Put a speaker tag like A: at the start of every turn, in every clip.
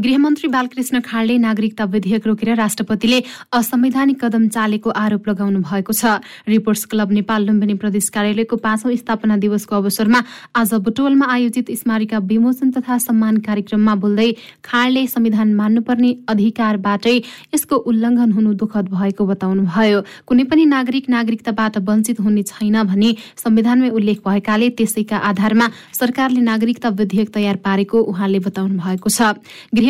A: गृहमन्त्री बालकृष्ण खाँडले नागरिकता विधेयक रोकेर राष्ट्रपतिले असंवैधानिक कदम चालेको आरोप लगाउनु भएको छ। रिपोर्ट्स क्लब नेपाल लुम्बिनी प्रदेश कार्यालयको पाँचौं स्थापना दिवसको अवसरमा आज बुटोलमा आयोजित स्मारिका विमोचन तथा सम्मान कार्यक्रममा बोल्दै खाँडले संविधान मान्नुपर्ने अधिकारबाटै यसको उल्लङ्घन हुनु दुःखद भएको बताउनुभयो। कुनै पनि नागरिक नागरिकताबाट वञ्चित हुने छैन भनी संविधानमै उल्लेख भएकाले त्यसैका आधारमा सरकारले नागरिकता विधेयक तयार पारेको उहाँले बताउनु भएको छ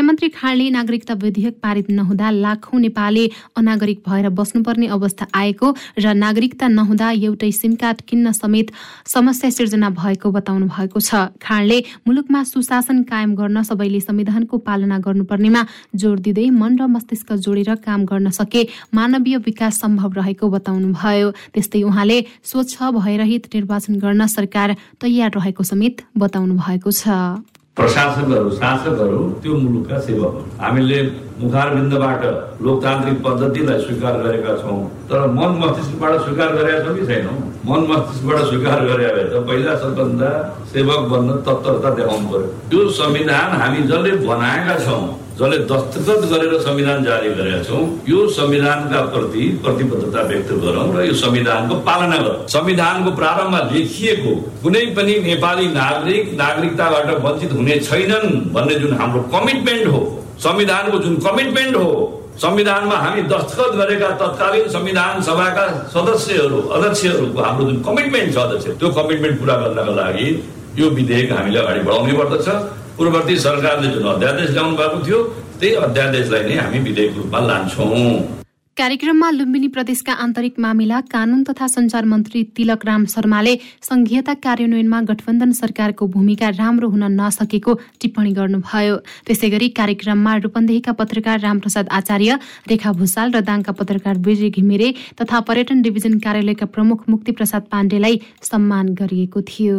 A: गृहमन्त्री खाँडले नागरिकता विधेयक पारित नहुँदा लाखौं नेपाली अनागरिक भएर बस्नुपर्ने अवस्था आएको र नागरिकता नहुँदा एउटै सिम कार्ड किन्न समेत समस्या सिर्जना भएको बताउनु भएको छ। खाँडले मुलुकमा सुशासन कायम गर्न सबैले संविधानको पालना गर्नुपर्नेमा जोड़ दिँदै मन र मस्तिष्क जोडेर काम गर्न सके मानवीय विकास सम्भव रहेको बताउनुभयो। त्यस्तै उहाँले स्वच्छ भयरहित निर्वाचन गर्न सरकार तयार रहेको समेत बताउनु भएको छ।
B: प्रशासकहरू शासकहरू त्यो मुलुकका सेवक हामीले मुखारबिन्दबाट लोकतान्त्रिक पद्धतिलाई स्वीकार गरेका छौँ तर मन मस्तिष्कबाट स्वीकार गरेका छौँ कि छैनौँ? मन मस्तिष्कबाट स्वीकार गरे भए त पहिला सबभन्दा सेवक बन्न तत्परता देखाउनु पर्यो। त्यो संविधान हामी जसले बनाएका छौँ जसले दस्तखत गरेर संविधान जारी गरेका छौँ यो संविधानका प्रति प्रतिबद्धता व्यक्त गरौँ र यो संविधानको पालना गरौँ। संविधानको प्रारम्भमा लेखिएको कुनै पनि नेपाली नागरिक नागरिकताबाट वञ्चित हुने छैनन् भन्ने जुन हाम्रो कमिटमेन्ट हो संविधानको जुन कमिटमेन्ट हो संविधानमा हामी दस्तखत गरेका तत्कालीन संविधान सभाका सदस्यहरू अध्यक्षहरूको हाम्रो जुन कमिटमेन्ट छ अध्यक्ष त्यो कमिटमेन्ट पुरा गर्नका लागि यो विधेयक हामीले अगाडि बढाउनै पर्दछ। पूर्ववर्ती सरकारले जुन अध्यादेश ल्याउनु भएको थियो त्यही अध्यादेशलाई नै हामी विधेयक रूपमा लान्छौँ।
A: कार्यक्रममा लुम्बिनी प्रदेशका आन्तरिक मामिला कानून तथा संचार मन्त्री तिलक राम शर्माले संघीयता कार्यान्वयनमा गठबन्धन सरकारको भूमिका राम्रो हुन नसकेको टिप्पणी गर्नुभयो। त्यसै गरी कार्यक्रममा रूपन्देहीका पत्रकार रामप्रसाद आचार्य रेखा भूषाल र दाङका पत्रकार विजय घिमिरे तथा पर्यटन डिभिजन कार्यालयका प्रमुख मुक्ति प्रसाद पाण्डेलाई सम्मान गरिएको थियो।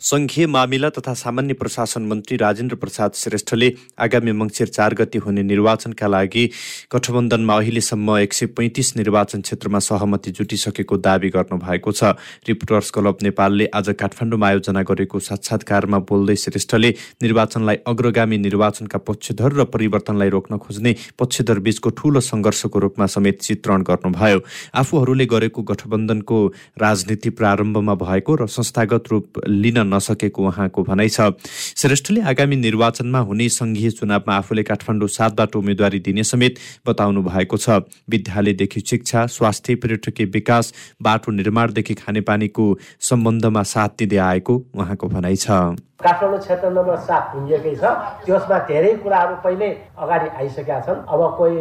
C: संघीय मामिला तथा सामान्य प्रशासन मन्त्री राजेन्द्र प्रसाद श्रेष्ठले आगामी मङ्सिर चार गति हुने निर्वाचनका लागि गठबन्धनमा अहिलेसम्म एक सय पैँतिस निर्वाचन क्षेत्रमा सहमति जुटिसकेको दावी गर्नुभएको छ। रिपोर्टर्स क्लब नेपालले आज काठमाडौँमा आयोजना गरेको साक्षात्कारमा बोल्दै श्रेष्ठले निर्वाचनलाई अग्रगामी निर्वाचनका पक्षधर र परिवर्तनलाई रोक्न खोज्ने पक्षधर बीचको ठूलो सङ्घर्षको रूपमा समेत चित्रण गर्नुभयो। आफूहरूले गरेको गठबन्धनको राजनीति प्रारम्भमा भएको र संस्थागत रूप लिन नसकेको उहाँको भनाइ छ। श्रेष्ठले आगामी निर्वाचनमा हुने संघीय चुनावमा आफूले काठमाडौँ सातबाट उम्मेद्वारी दिने समेत बताउनु भएको छ। विद्यालयदेखि शिक्षा स्वास्थ्य पर्यटकीय विकास बाटो निर्माणदेखि खानेपानीको सम्बन्धमा साथ दिँदै आएको उहाँको भनाइ छ।
D: काठमाडौँ क्षेत्र नम्बर सात पुगेकै छ। त्यसमा धेरै कुराहरू पहिले अगाडि आइसकेका छन्। अब कोही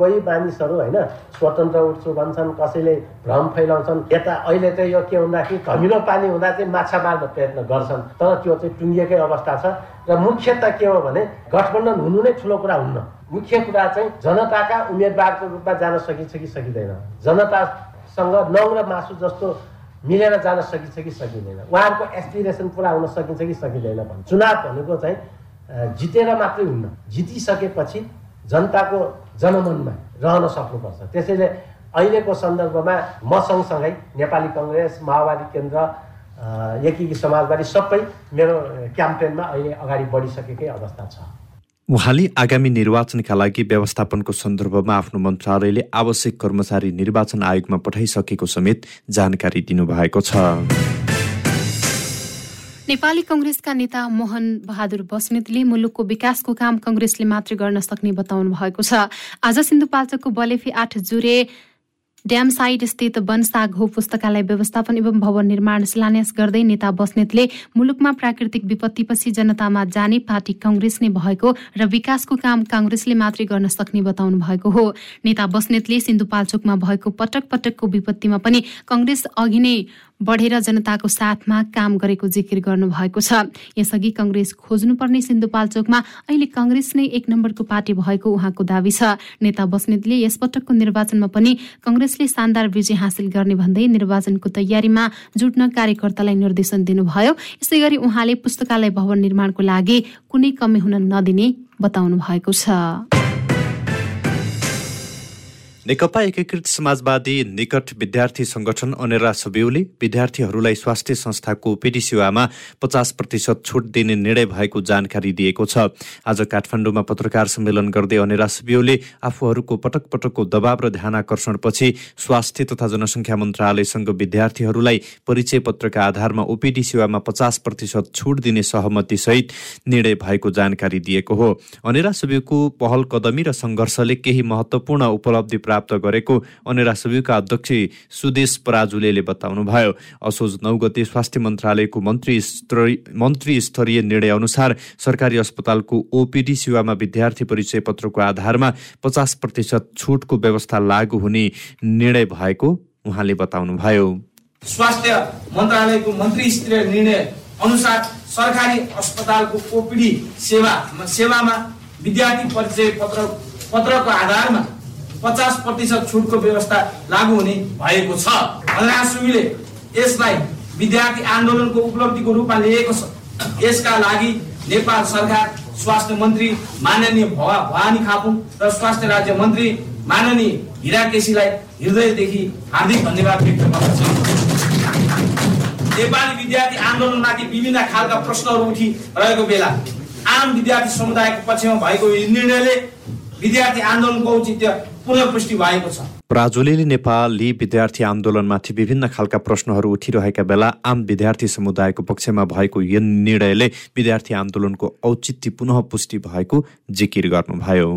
D: कोही मानिसहरू होइन स्वतन्त्र उठ्छु भन्छन् कसैले भ्रम फैलाउँछन्। यता अहिले चाहिँ यो के भन्दाखेरि धमिलो पानी हुँदा चाहिँ माछा मार्न प्रयत्न गर्छन्। तर त्यो चाहिँ टुङ्गिएकै अवस्था छ र मुख्य त के हो भने गठबन्धन हुनु नै ठुलो कुरा हुन्न। मुख्य कुरा चाहिँ जनताका उम्मेदवारको रूपमा जान सकिन्छ कि सकिँदैन। जनतासँग नौ र मासु जस्तो मिलेर जान सकिन्छ कि सकिँदैन। उहाँहरूको एसपिरेसन पुरा हुन सकिन्छ कि सकिँदैन भन्नु चुनाव भनेको चाहिँ जितेर मात्रै हुन्न। जितिसकेपछि जनताको जनमनमा रहन सक्नुपर्छ। त्यसैले अहिलेको सन्दर्भमा म सँगसँगै नेपाली कङ्ग्रेस माओवादी केन्द्र एकीकी समाजवादी सबै मेरो क्याम्पेनमा अहिले अगाडि बढिसकेकै अवस्था छ।
C: उहाँले आगामी निर्वाचनका लागि व्यवस्थापनको सन्दर्भमा आफ्नो मन्त्रालयले आवश्यक कर्मचारी निर्वाचन आयोगमा पठाइसकेको समेत जानकारी दिनुभएको छ।
A: नेपाली कंग्रेसका नेता मोहन बहादुर बस्नेतले मुलुकको विकासको काम कंग्रेसले मात्रै गर्न सक्ने बताउनु भएको छ। आज सिन्धुपाल्चोकको बलेफी आठ जुरे ड्याम साइड स्थित हो पुस्तकालय व्यवस्थापन एवं भवन निर्माण शिलान्यास गर्दै नेता बस्नेतले मुलुकमा प्राकृतिक विपत्तिपछि जनतामा जाने पार्टी कंग्रेस नै भएको र विकासको काम काङ्ग्रेसले मात्रै गर्न सक्ने बताउनु भएको हो। नेता बस्नेतले सिन्धुपाल्चोकमा भएको पटक पटकको विपत्तिमा पनि कंग्रेस अघि नै बढेर जनताको साथमा काम गरेको जिकिर गर्नुभएको छ। यसअघि कंग्रेस खोज्नुपर्ने सिन्धुपाल्चोकमा अहिले कंग्रेस नै एक नम्बरको पार्टी भएको उहाँको दावी छ। नेता बस्नेतले यसपटकको निर्वाचनमा पनि कंग्रेसले शानदार विजय हासिल गर्ने भन्दै निर्वाचनको तयारीमा जुट्न कार्यकर्तालाई निर्देशन दिनुभयो। यसै गरी उहाँले पुस्तकालय भवन निर्माणको लागि कुनै कमी हुन नदिने बताउनु भएको छ।
C: नेकपा एकीकृत समाजवादी निकट विद्यार्थी संगठन अनेरा सबिउले विद्यार्थीहरूलाई स्वास्थ्य संस्थाको ओपिडी सेवामा पचास प्रतिशत छुट दिने निर्णय भएको जानकारी दिएको छ। आज काठमाडौँमा पत्रकार सम्मेलन गर्दै अनेरा सबिउले आफूहरूको पटक पटकको दबाव र ध्यान आकर्षणपछि स्वास्थ्य तथा जनसङ्ख्या मन्त्रालयसँग विद्यार्थीहरूलाई परिचय पत्रका आधारमा ओपिडी सेवामा पचास प्रतिशत छुट दिने सहमतिसहित निर्णय भएको जानकारी दिएको हो। अनेरा सबिउको पहल कदमी र सङ्घर्षले केही महत्त्वपूर्ण उपलब्धि प्राप्त गरेको अनेरा सबिउका अध्यक्ष सुदेश पराजुले बताउनुभयो। असोज नौ गते स्वास्थ्य मन्त्रालयको मन्त्री मन्त्री स्तरीय निर्णय अनुसार सरकारी अस्पतालको ओपिडी सेवामा विद्यार्थी परिचय पत्रको आधारमा पचास प्रतिशत छुटको व्यवस्था लागू हुने निर्णय भएको उहाँले बताउनुभयो।
E: स्वास्थ्य मन्त्रालयको मन्त्री स्तरीय निर्णय अनुसार सरकारी अस्पतालको ओपिडी सेवा सेवामा विद्यार्थी परिचय पत्र पत्रको आधारमा पचास प्रतिशत छुटको व्यवस्था लागू हुने भएको छ। सुविले यसलाई विद्यार्थी आन्दोलनको उपलब्धिको रूपमा लिएको छ। यसका लागि नेपाल सरकार स्वास्थ्य मन्त्री माननीय भवा भवानी खापुङ र स्वास्थ्य राज्य मन्त्री माननीय हिरा केसीलाई हृदयदेखि हार्दिक धन्यवाद व्यक्त गर्दछु। नेपाली विद्यार्थी आन्दोलनमाथि विभिन्न खालका प्रश्नहरू उठिरहेको बेला आम विद्यार्थी समुदायको पक्षमा भएको निर्णयले विद्यार्थी आन्दोलनको औचित्य पुनर्पुष्टि भएको छ।
C: प्राजुले नेपाली विद्यार्थी आन्दोलनमाथि विभिन्न खालका प्रश्नहरू उठिरहेका बेला आम विद्यार्थी समुदायको पक्षमा भएको यो निर्णयले विद्यार्थी आन्दोलनको औचित्य पुनः पुष्टि भएको जिकिर गर्नुभयो।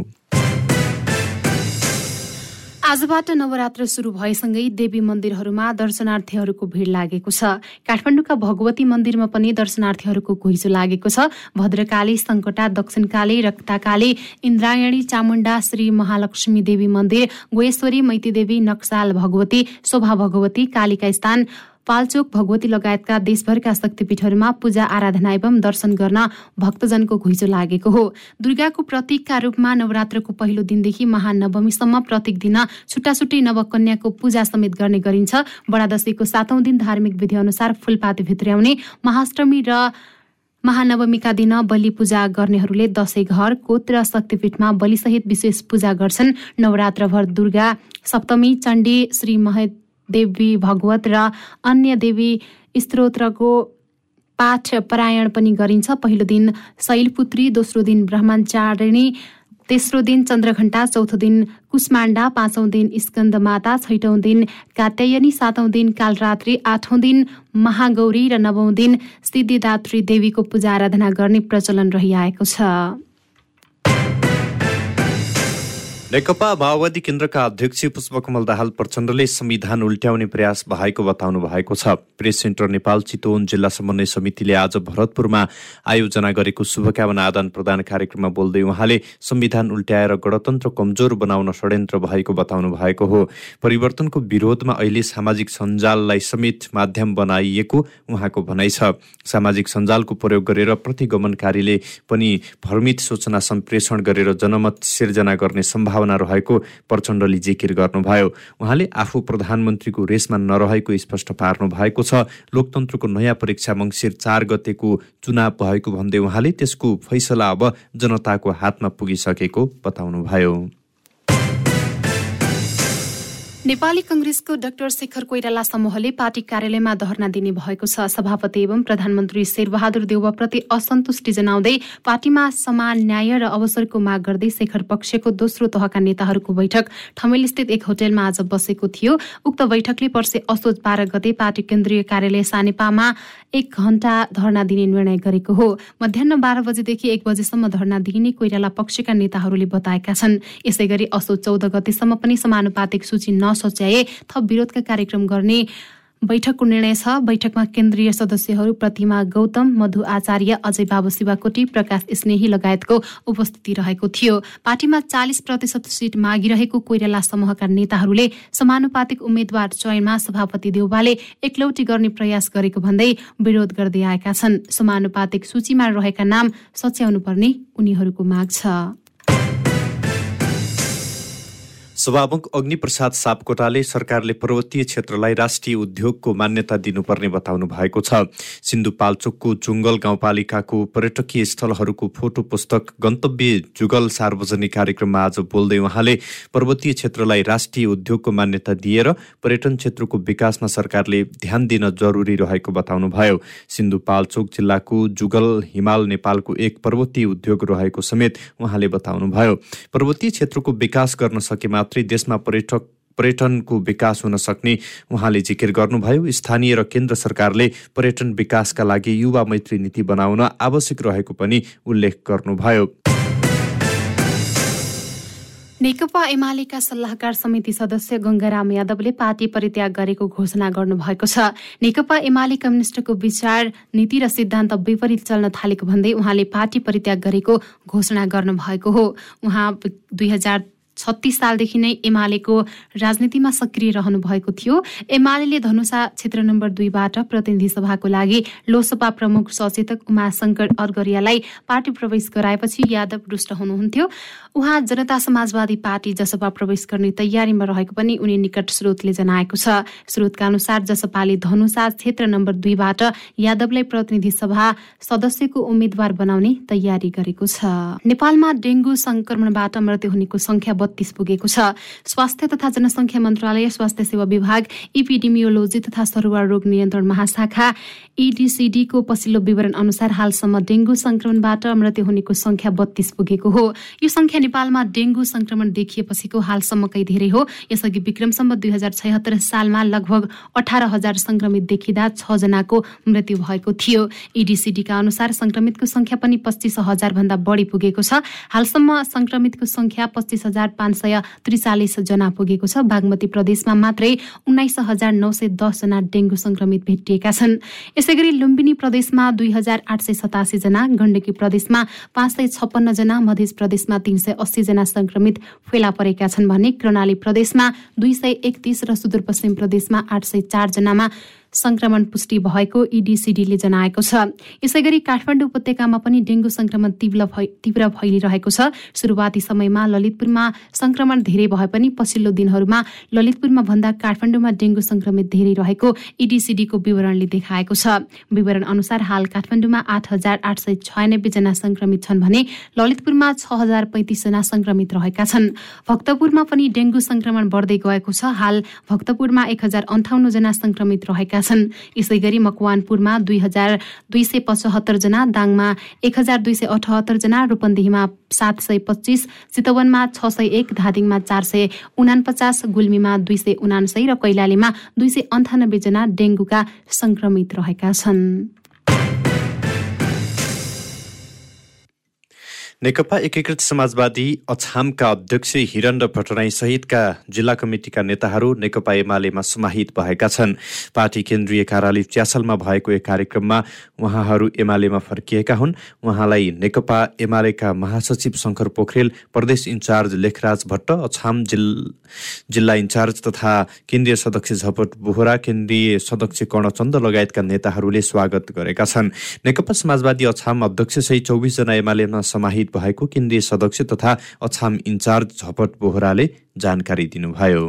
A: आजबाट नवरात्र सुरु भएसँगै देवी मन्दिरहरूमा दर्शनार्थीहरूको भिड लागेको छ। काठमाडौँका भगवती मन्दिरमा पनि दर्शनार्थीहरूको घुइँचो लागेको छ। भद्रकाली सङ्कटा दक्षिणकाली रक्ताकाली इन्द्रायणी चामुण्डा श्री महालक्ष्मी देवी मन्दिर गोयेश्वरी मैतीदेवी नक्साल भगवती शोभा भगवती कालिका स्थान पाल्चोक भगवती लगायतका देशभरका शक्तिपीठहरूमा पूजा आराधना एवं दर्शन गर्न भक्तजनको घुइँचो लागेको हो। दुर्गाको प्रतीकका रूपमा नवरात्रको पहिलो दिनदेखि महानवमीसम्म प्रत्येक दिन छुट्टा छुट्टै नवकन्याको पूजा समेत गर्ने गरिन्छ। बडादशीको सातौं दिन धार्मिक विधि अनुसार फूलपाती भित्र्याउने महाअष्टमी र महानवमीका दिन बलि पूजा गर्नेहरूले दशैं घर कोत र शक्तिपीठमा बलिसहित विशेष पूजा गर्छन्। नवरात्रभर दुर्गा सप्तमी चण्डी श्री मह देवी भगवत र अन्य देवी स्त्रोत्रको पाठ परायण पनि गरिन्छ। पहिलो दिन शैलपुत्री दोस्रो दिन ब्रह्मचारिणी तेस्रो दिन चन्द्रघण्टा चौथो दिन कुष्माण्डा पाँचौं दिन स्कन्द माता छैटौं दिन कात्यायनी सातौं दिन कालरात्रि आठौं दिन महागौरी र नवौं दिन सिद्धिदात्री देवीको पूजा आराधना गर्ने प्रचलन रहिआएको छ।
C: नेकपा माओवादी केन्द्रका अध्यक्ष पुष्पकमल दाहाल प्रचण्डले संविधान उल्ट्याउने प्रयास भएको बताउनु भएको छ। प्रेस सेन्टर नेपाल चितवन जिल्ला समन्वय समितिले आज भरतपुरमा आयोजना गरेको शुभकामना आदान प्रदान कार्यक्रममा बोल्दै उहाँले संविधान उल्ट्याएर गणतन्त्र कमजोर बनाउन षड्यन्त्र भएको बताउनु भएको हो। परिवर्तनको विरोधमा अहिले सामाजिक सञ्जाललाई समेत माध्यम बनाइएको उहाँको भनाइ छ। सामाजिक सञ्जालको प्रयोग गरेर प्रतिगमनकारीले पनि भ्रमित सूचना सम्प्रेषण गरेर जनमत सिर्जना गर्ने सम्भावना सम्भावना रहेको प्रचण्डले जिकिर गर्नुभयो। उहाँले आफू प्रधानमन्त्रीको रेसमा नरहेको स्पष्ट पार्नु भएको छ। लोकतन्त्रको नयाँ परीक्षा मङ्सिर चार गतेको चुनाव भएको भन्दै उहाँले त्यसको फैसला अब जनताको हातमा पुगिसकेको बताउनुभयो।
A: नेपाली कंग्रेसको डाक्टर शेखर कोइराला समूहले पार्टी कार्यालयमा धरना दिने भएको छ। सभापति एवं प्रधानमन्त्री शेरबहादुर देउवाप्रति असन्तुष्टि जनाउँदै पार्टीमा समान न्याय र अवसरको माग गर्दै शेखर पक्षको दोस्रो तहका नेताहरूको बैठक। ठमेलस्थित एक होटेलमा आज बसेको थियो। उक्त बैठकले पर्से असोज बाह्र गते पार्टी केन्द्रीय कार्यालय सानेपामा एक घण्टा धरना दिने निर्णय गरेको हो। मध्याह बाह्र बजेदेखि एक बजेसम्म धरना दिइने कोइराला पक्षका नेताहरूले बताएका छन्। यसै गरी असोज चौध गतेसम्म पनि समानुपातिक सूची नसच्याए थप विरोधका कार्यक्रम गर्ने बैठकको निर्णय छ। बैठकमा केन्द्रीय सदस्यहरू प्रतिमा गौतम मधु आचार्य अजय बाबु शिवाकोटी प्रकाश स्नेही लगायतको उपस्थिति रहेको थियो। पार्टीमा चालिस प्रतिशत सिट मागिरहेको कोइराला समूहका नेताहरूले समानुपातिक उम्मेद्वार चयनमा सभापति देउवाले एकलौटी गर्ने प्रयास गरेको भन्दै विरोध गर्दै आएका छन्। समानुपातिक सूचीमा रहेका नाम सच्याउनुपर्ने उनीहरूको माग छ।
C: सभामुख अग्निप्रसाद सापकोटाले सरकारले पर्वतीय क्षेत्रलाई राष्ट्रिय उद्योगको मान्यता दिनुपर्ने बताउनु भएको छ। सिन्धुपाल्चोकको जुङ्गल गाउँपालिकाको पर्यटकीय स्थलहरूको फोटो पुस्तक गन्तव्य जुगल सार्वजनिक कार्यक्रममा आज बोल्दै उहाँले पर्वतीय क्षेत्रलाई राष्ट्रिय उद्योगको मान्यता दिएर पर्यटन क्षेत्रको विकासमा सरकारले ध्यान दिन जरुरी रहेको बताउनुभयो। सिन्धुपाल्चोक जिल्लाको जुगल हिमाल नेपालको एक पर्वतीय उद्योग रहेको समेत उहाँले बताउनुभयो। पर्वतीय क्षेत्रको विकास गर्न सके मात्रै देशमा पर्यटक पर्यटनको विकास हुन सक्ने उहाँले जिकिर गर्नुभयो। स्थानीय र केन्द्र सरकारले पर्यटन विकासका लागि युवा मैत्री नीति बनाउन आवश्यक रहेको पनि उल्लेख गर्नुभयो।
A: नेकपा एमालेका सल्लाहकार समिति सदस्य गङ्गाराम यादवले पार्टी परित्याग गरेको घोषणा गर्नुभएको छ। नेकपा एमाले कम्युनिष्टको विचार नीति र सिद्धान्त विपरीत चल्न थालेको भन्दै उहाँले पार्टी परित्याग गरेको घोषणा गर्नुभएको हो। उहाँ दुई हजार छत्तिस सालदेखि नै एमालेको राजनीतिमा सक्रिय रहनु भएको थियो। एमाले धनुषा क्षेत्र नम्बर दुईबाट प्रतिनिधि सभाको लागि लोसपा प्रमुख सचेतक उमाशंकर अर्गरियालाई पार्टी प्रवेश गराएपछि यादव रुष्ट हुनुहुन्थ्यो। उहाँ जनता समाजवादी पार्टी जसपा प्रवेश गर्ने तयारीमा रहेको पनि उनी निकट स्रोतले जनाएको छ। स्रोतका अनुसार जसपाले धनुषा क्षेत्र नम्बर दुईबाट यादवलाई प्रतिनिधि सभा सदस्यको उम्मेद्वार बनाउने तयारी गरेको छ। नेपालमा डेङ्गु संक्रमणबाट मृत्यु हुनेको संख्या बत्तीस पुगेको छ। स्वास्थ्य तथा जनसङ्ख्या मन्त्रालय स्वास्थ्य सेवा विभाग इपिडिमियोलोजी तथा सरुवा रोग नियन्त्रण महाशाखा इडिसिडीको पछिल्लो विवरण अनुसार हालसम्म डेङ्गु संक्रमणबाट मृत्यु हुनेको संख्या बत्तीस पुगेको हो। यो संख्या नेपालमा डेङ्गु संक्रमण देखिएपछिको हालसम्मकै धेरै हो। यसअघि विक्रमसम्म दुई हजार छयत्तर सालमा लगभग अठार हजार संक्रमित देखिँदा छ जनाको मृत्यु भएको थियो। इडिसिडीका अनुसार संक्रमितको संख्या पनि पच्चिस हजार भन्दा बढी पुगेको छ। हालसम्म संक्रमितको संख्या पच्चिस हजार पाँच सय त्रिचालिस जना पुगेको छ। बागमती प्रदेशमा मात्रै उन्नाइस हजार नौ सय दसजना डेङ्गु संक्रमित भेटिएका छन्। यसै गरी लुम्बिनी प्रदेशमा दुई हजार आठ सय सतासी जना गण्डकी प्रदेशमा पाँच सय छप्पन्न जना मध्य प्रदेशमा तीन सय अस्सीजना संक्रमित फेला परेका छन् भने कर्णाली प्रदेशमा दुई सय एकतिस र सुदूरपश्चिम प्रदेशमा आठ सय चारजनामा संक्रमण पुष्टि भएको इडिसिडीले जनाएको छ। यसै गरी काठमाडौँ उपत्यकामा पनि डेङ्गु संक्रमण तीव्र तीव्र फैलिरहेको छ। सुरुवाती समयमा ललितपुरमा संक्रमण धेरै भए पनि पछिल्लो दिनहरूमा ललितपुरमा भन्दा काठमाडौँमा डेङ्गु संक्रमित धेरै रहेको इडिसिडीको विवरणले देखाएको छ। विवरण अनुसार हाल काठमाडौँमा आठ हजार आठ सय छयानब्बेजना संक्रमित छन् भने ललितपुरमा छ हजार पैँतिसजना संक्रमित रहेका छन्। भक्तपुरमा पनि डेङ्गु संक्रमण बढ्दै गएको छ। हाल भक्तपुरमा एक हजार अन्ठाउन्नजना संक्रमित रहेका छन्। यसै गरी मकवानपुरमा दुई हजार दुई सय पचहत्तरजना दाङमा एक हजार दुई सय अठहत्तरजना रूपन्देहीमा सात सय पच्चिस चितवनमा छ सय एक धादिङमा चार सय उनापचास गुल्मीमा दुई सय उनासय र कैलालीमा दुई सय अन्ठानब्बेजना डेङ्गुका संक्रमित रहेका छन्।
C: नेकपा एकीकृत समाजवादी अछामका अध्यक्ष हिरण भट्टराई सहितका जिल्ला कमिटिका नेताहरू नेकपा एमालेमा समाहित भएका छन्। पार्टी केन्द्रीय कार्यालय च्यासलमा भएको एक कार्यक्रममा उहाँहरू एमालेमा फर्किएका हुन्। उहाँलाई नेकपा एमालेका महासचिव शङ्कर पोखरेल प्रदेश इन्चार्ज लेखराज भट्ट अछाम जिल्ला इन्चार्ज तथा केन्द्रीय सदस्य झपट बोहरा केन्द्रीय सदस्य कर्णचन्द लगायतका नेताहरूले स्वागत गरेका छन्। नेकपा समाजवादी अछाम अध्यक्षसहित चौबिसजना एमालेमा समाहित भएको केन्द्रीय सदस्य तथा अछाम इन्चार्ज झपट बोहराले जानकारी दिनुभयो।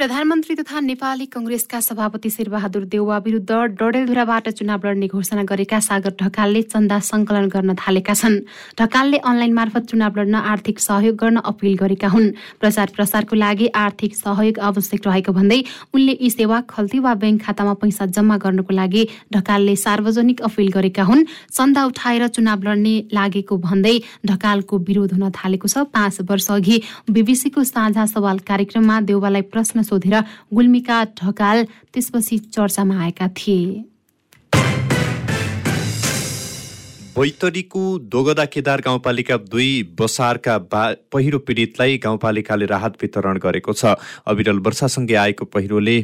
A: प्रधानमन्त्री तथा नेपाली कंग्रेसका सभापति शेरबहादुर देउवा विरुद्ध डडेलधुराबाट चुनाव लड्ने घोषणा गरेका सागर ढकालले चन्दा संकलन गर्न थालेका छन्। ढकालले अनलाइन मार्फत चुनाव लड्न आर्थिक सहयोग गर्न अपिल गरेका हुन्। प्रचार प्रसारको लागि आर्थिक सहयोग आवश्यक रहेको भन्दै उनले यी सेवा खल्ती वा ब्याङ्क खातामा पैसा जम्मा गर्नको लागि ढकालले सार्वजनिक अपिल गरेका हुन्। चन्दा उठाएर चुनाव लड्ने लागेको भन्दै ढकालको विरोध हुन थालेको छ। पाँच वर्ष अघि बीबीसीको साझा सवाल कार्यक्रममा देउवालाई प्रश्न सोधेर गुल्मीका ढकाल त्यसपछि चर्चामा आएका थिए।
C: बैतडीको दोगदा केदार गाउँपालिका दुई बसारका बा पहिरो पीडितलाई गाउँपालिकाले राहत वितरण गरेको छ। अविरल वर्षासँगै आएको पहिरोले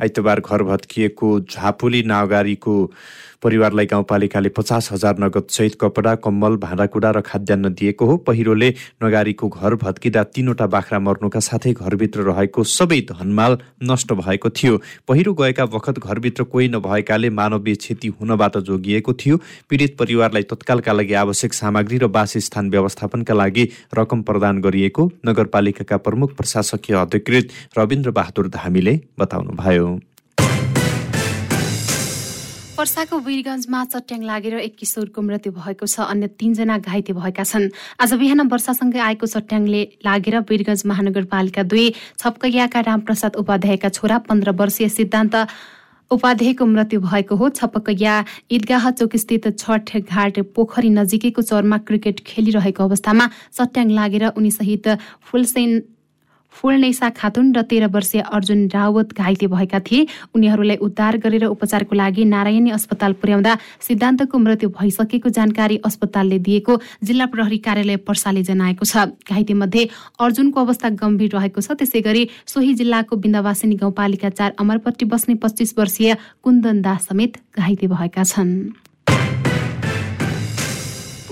C: आइतबार घर भत्किएको झापुली नावगारीको परिवारलाई गाउँपालिकाले पचास हजार नगद सहित कपडा कम्बल भाँडाकुँडा र खाद्यान्न दिएको हो। पहिरोले नगारीको घर भत्किँदा तीनवटा बाख्रा मर्नुका साथै घरभित्र रहेको सबै धनमाल नष्ट भएको थियो। पहिरो गएका वखत घरभित्र कोही नभएकाले मानवीय क्षति हुनबाट जोगिएको थियो। पीडित परिवारलाई तत्कालका लागि आवश्यक सामग्री र वासस्थान व्यवस्थापनका लागि रकम प्रदान गरिएको नगरपालिकाका प्रमुख प्रशासकीय अधिकृत रविन्द्र बहादुर धामीले बताउनुभयो।
A: वर्षाको वीरगञ्जमा चट्याङ लागेर एक किशोरको मृत्यु भएको छ। अन्य तीनजना घाइते भएका छन्। आज बिहान वर्षासँगै आएको चट्याङले लागेर वीरगञ्ज महानगरपालिका दुई छपकैयाका रामप्रसाद उपाध्यायका छोरा पन्ध्र वर्षीय सिद्धान्त उपाध्यायको मृत्यु भएको हो। छपकैया ईदगाह चौकस्थित छठ घाट पोखरी नजिकैको चौरमा क्रिकेट खेलिरहेको अवस्थामा चट्याङ लागेर उनीसहित फुलसेन फुलनेसा खातुन र तेह्र वर्षीय अर्जुन रावत घाइते भएका थिए। उनीहरूलाई उद्धार गरेर उपचारको लागि नारायणी अस्पताल पुर्याउँदा सिद्धान्तको मृत्यु भइसकेको जानकारी अस्पतालले दिएको जिल्ला प्रहरी कार्यालय पर्साले जनाएको छ। घाइते मध्ये अर्जुनको अवस्था गम्भीर रहेको छ। त्यसै गरी सोही जिल्लाको बिन्दावासिनी गाउँपालिका चार अमरपट्टि बस्ने पच्चिस वर्षीय कुन्दन दास समेत घाइते भएका छन्।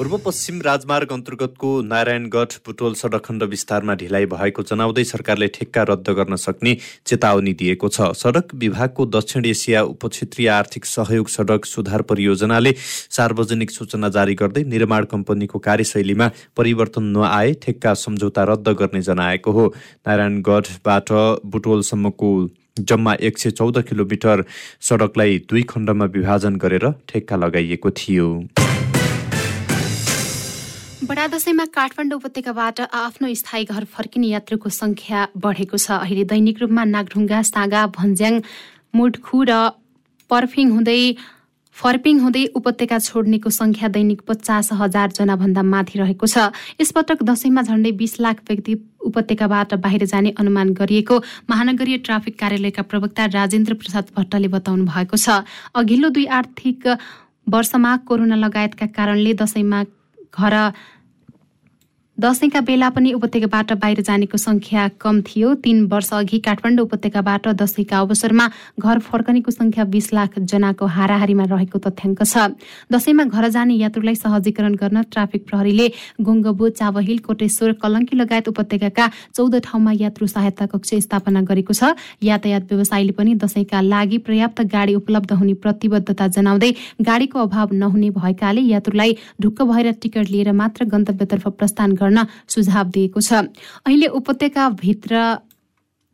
C: पूर्व पश्चिम राजमार्ग अन्तर्गतको नारायणगढ बुटोल सडक खण्ड विस्तारमा ढिलाइ भएको जनाउँदै सरकारले ठेक्का रद्द गर्न सक्ने चेतावनी दिएको छ। सडक विभागको दक्षिण एसिया उपक्षेत्रीय आर्थिक सहयोग सडक सुधार परियोजनाले सार्वजनिक सूचना जारी गर्दै निर्माण कम्पनीको कार्यशैलीमा परिवर्तन नआए ठेक्का सम्झौता रद्द गर्ने जनाएको हो। नारायणगढबाट बुटोलसम्मको जम्मा एक सय चौध किलोमिटर सडकलाई दुई खण्डमा विभाजन गरेर ठेक्का लगाइएको थियो।
A: बडा दशैंमा काठमाडौँ उपत्यकाबाट आफ्नो स्थायी घर फर्किने यात्रुको संख्या बढेको छ। अहिले दैनिक रूपमा नागढुङ्गा सागा भन्ज्याङ मुटखु र पर्फिङ हुँदै फर्पिङ हुँदै उपत्यका छोड्नेको संख्या दैनिक पचास हजार जनाभन्दा माथि रहेको छ। यसपटक दशैंमा झण्डै बीस लाख व्यक्ति उपत्यकाबाट बाहिर जाने अनुमान गरिएको महानगरीय ट्राफिक कार्यालयका प्रवक्ता राजेन्द्र प्रसाद भट्टले बताउनु भएको छ। अघिल्लो दुई आर्थिक वर्षमा कोरोना लगायतका कारणले दशैंमा घर दसैँका बेला पनि उपत्यकाबाट बाहिर जानेको संख्या कम थियो। तीन वर्ष अघि काठमाडौँ उपत्यकाबाट दसैँका अवसरमा घर फर्कनेको संख्या बीस लाख जनाको हाराहारीमा रहेको तथ्याङ्क छ। दसैँमा घर जाने यात्रुलाई सहजीकरण गर्न ट्राफिक प्रहरीले गुङ्गबो चावहिल कोटेश्वर कलङ्की लगायत उपत्यकाका चौध ठाउँमा यात्रु सहायता कक्ष स्थापना गरेको छ। यातायात व्यवसायीले पनि दसैँका लागि पर्याप्त गाडी उपलब्ध हुने प्रतिबद्धता जनाउँदै गाडीको अभाव नहुने भएकाले यात्रुलाई ढुक्क भएर टिकट लिएर मात्र गन्तव्यतर्फ प्रस्थान गर्न गर्न सुझाव दिएको छ। अहिले उपत्यकाभित्र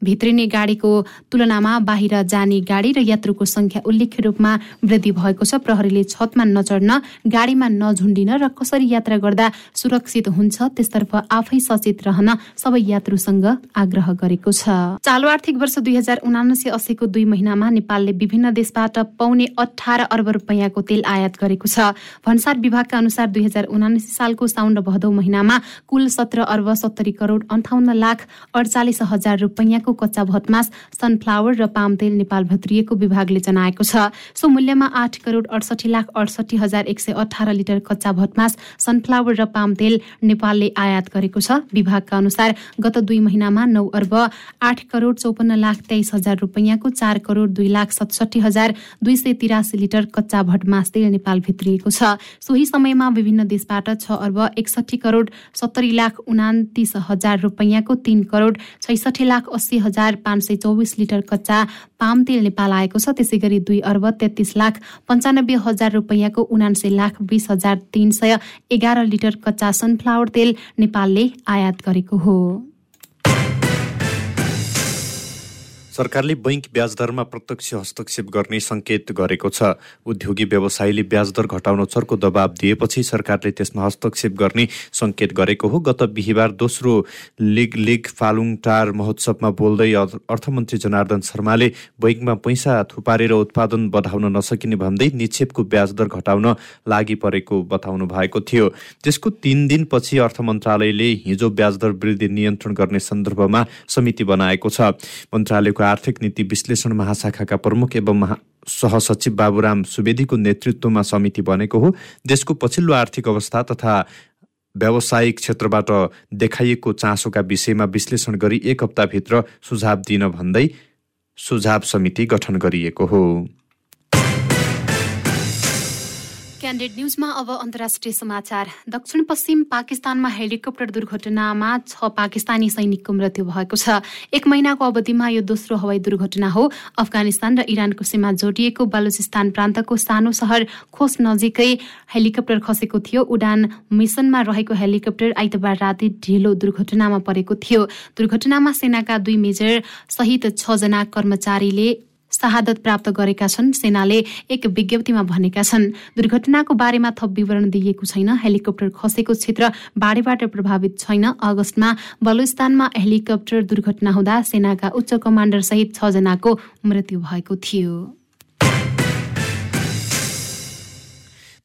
A: भित्रिने गाडीको तुलनामा बाहिर जाने गाडी र यात्रुको संख्या उल्लेख्य रूपमा वृद्धि भएको छ। प्रहरीले छतमा नचढ्न गाडीमा नझुन्डिन र कसरी यात्रा गर्दा सुरक्षित हुन्छ त्यसतर्फ आफै सचेत रहन सबै यात्रुसँग आग्रह गरेको छ। चालु आर्थिक वर्ष दुई हजार उनासी अस्सीको दुई महिनामा नेपालले विभिन्न देशबाट पाउने अठार अर्ब रुपियाँको तेल आयात गरेको छ। भन्सार विभागका अनुसार दुई हजार उनासी सालको साउन र भदौ महिनामा कुल सत्र अर्ब सत्तरी करोड अन्ठाउन्न लाख अडचालिस हजार रुपियाँ को कच्चा भटमास सनफ्लावर र पाम तेल नेपाल भित्रिएको विभागले जनाएको छ। सो मूल्यमा आठ करोड अडसठी लाख अडसठी हजार एक सय अठार लिटर कच्चा भटमास सनफ्लावर र पाम तेल नेपालले आयात गरेको छ। विभागका अनुसार गत दुई महिनामा नौ अर्ब आठ करोड चौपन्न लाख तेइस हजार रुपियाँको चार करोड दुई लाख सतसठी हजार दुई सय तिरासी लिटर कच्चा भटमास तेल नेपाल भित्रिएको छ। सोही समयमा विभिन्न देशबाट छ अर्ब एकसठी करोड सत्तरी लाख उनातिस हजार रुपियाँको तीन करोड छैसठी लाख अस्सी हजार पाँच सय चौबिस लिटर कच्चा पाम तेल नेपाल आएको छ। त्यसै गरी दुई अर्ब तेत्तिस लाख पन्चानब्बे हजार रुपियाँको उनान्सय लाख बिस हजार तिन सय एघार लिटर कच्चा सनफ्लावर तेल नेपालले आयात गरेको हो।
C: सरकारले बैङ्क ब्याजदरमा प्रत्यक्ष हस्तक्षेप गर्ने सङ्केत गरेको छ। उद्योगी व्यवसायीले ब्याजदर घटाउन चर्को दबाब दिएपछि सरकारले त्यसमा हस्तक्षेप गर्ने सङ्केत गरेको हो। गत बिहिबार दोस्रो लिग लिग फालुङटार महोत्सवमा बोल्दै अर्थमन्त्री जनार्दन शर्माले बैङ्कमा पैसा थुपारेर उत्पादन बढाउन नसकिने भन्दै निक्षेपको ब्याजदर घटाउन लागि परेको बताउनु भएको थियो। त्यसको तिन दिनपछि अर्थ मन्त्रालयले हिजो ब्याजदर वृद्धि नियन्त्रण गर्ने सन्दर्भमा समिति बनाएको छ। मन्त्रालयको आर्थिक नीति विश्लेषण महाशाखाका प्रमुख एवं महा सहसचिव बाबुराम सुवेदीको नेतृत्वमा समिति बनेको हो देशको पछिल्लो आर्थिक अवस्था तथा व्यावसायिक क्षेत्रबाट देखाइएको चासोका विषयमा विश्लेषण गरी एक हप्ताभित्र सुझाव दिन भन्दै सुझाव समिति गठन गरिएको हो।
A: क्यान्डेड न्युजमा अब अन्तर्राष्ट्रिय समाचार। दक्षिण पश्चिम पाकिस्तानमा हेलिकप्टर दुर्घटनामा छ पाकिस्तानी सैनिकको मृत्यु भएको छ। एक महिनाको अवधिमा यो दोस्रो हवाई दुर्घटना हो। अफगानिस्तान र इरानको सीमा जोडिएको बलुचिस्तान प्रान्तको सानो सहर खोस नजिकै हेलिकप्टर खसेको थियो। उडान मिसनमा रहेको हेलिकप्टर आइतबार राति ढिलो दुर्घटनामा परेको थियो। दुर्घटनामा सेनाका दुई मेजर सहित छजना कर्मचारीले शहादत प्राप्त गरेका छन्। सेनाले एक विज्ञप्तिमा भनेका छन् दुर्घटनाको बारेमा थप विवरण दिइएको छैन हेलिकप्टर खसेको क्षेत्र बाढीबाट प्रभावित छैन। अगस्तमा बलुस्तानमा हेलिकप्टर दुर्घटना हुँदा सेनाका उच्च कमान्डर सहित छजनाको मृत्यु भएको थियो।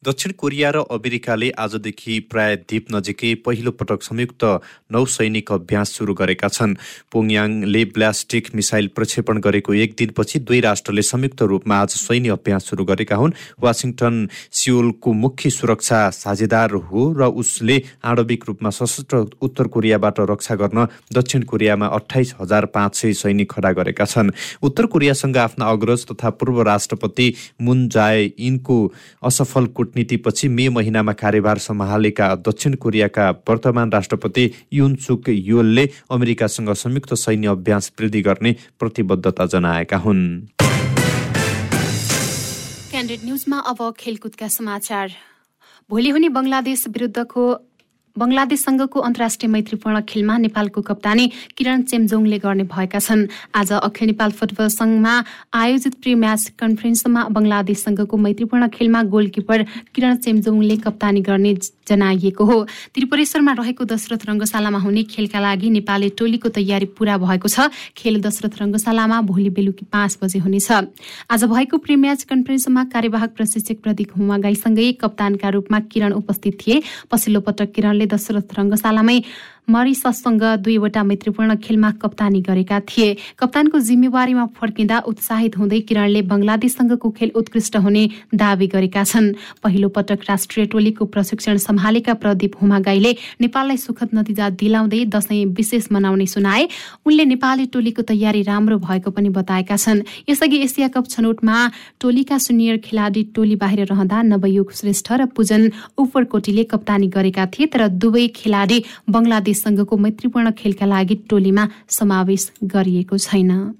C: दक्षिण कोरिया र अमेरिकाले आजदेखि प्राय द्वीप नजिकै पहिलो पटक संयुक्त नौसैनिक अभ्यास सुरु गरेका छन्। पोङयाङले ब्लास्टिक मिसाइल प्रक्षेपण गरेको एक दिनपछि दुई राष्ट्रले संयुक्त रूपमा आज सैन्य अभ्यास सुरु गरेका हुन्। वासिङटन सियोलको मुख्य सुरक्षा साझेदार हो र उसले आणविक रूपमा सशस्त्र उत्तर कोरियाबाट रक्षा गर्न दक्षिण कोरियामा अठाइस हजार पाँच सय सैनिक खडा गरेका छन्। उत्तर कोरियासँग आफ्ना अग्रज तथा पूर्व राष्ट्रपति मुन जाय इनको असफल कूटनीतिपछि मे महिनामा कार्यभार सम्हालेका दक्षिण कोरियाका वर्तमान राष्ट्रपति युन सुक योलले अमेरिकासँग संयुक्त सैन्य अभ्यास वृद्धि गर्ने प्रतिबद्धता जनाएका हुन्।
A: भोलि हुने बङ्गलादेश विरुद्धको बङ्गलादेशसँगको अन्तर्राष्ट्रिय मैत्रीपूर्ण खेलमा नेपालको कप्तानी किरण चेम्जोङले गर्ने भएका छन्। आज अखिल नेपाल फुटबल संघमा आयोजित प्री म्याच कन्फरेन्समा बङ्गलादेशसँगको मैत्रीपूर्ण खेलमा गोलकिपर किरण चेम्जोङले कप्तानी गर्ने जनाइएको हो। त्रिपुरेश्वरमा रहेको दशरथ रङ्गशालामा हुने खेलका लागि नेपाली टोलीको तयारी पूरा भएको छ। खेल दशरथ रङ्गशालामा भोलि बेलुकी पाँच बजे हुनेछ। आज भएको प्री म्याच कन्फरेन्समा कार्यवाहक प्रशिक्षक प्रदीप हुमागाईसँगै कप्तानका रूपमा किरण उपस्थित थिए। पछिल्लो पटक किरणले दशरथ रङ्गशालामै मरिससँग दुईवटा मैत्रीपूर्ण खेलमा कप्तानी गरेका थिए। कप्तानको जिम्मेवारीमा फर्किँदा उत्साहित हुँदै किरणले बङ्गलादेशसँगको खेल उत्कृष्ट हुने दावी गरेका छन्। पहिलो पटक राष्ट्रिय टोलीको प्रशिक्षण सम्हालेका प्रदीप हुमागाईले नेपाललाई सुखद नतिजा दिलाउँदै दशैं विशेष मनाउने सुनाए। उनले नेपाली टोलीको तयारी राम्रो भएको पनि बताएका छन्। यसअघि एसिया कप छनौटमा टोलीका सुनियर खेलाडी टोली बाहिर रहँदा नवयुग श्रेष्ठ र पूजन उपरकोटीले कप्तानी गरेका थिए तर दुवै खेलाडी बङ्गलादेश संघको मैत्रीपूर्ण खेलका लागि टोलीमा समावेश गरिएको छैन।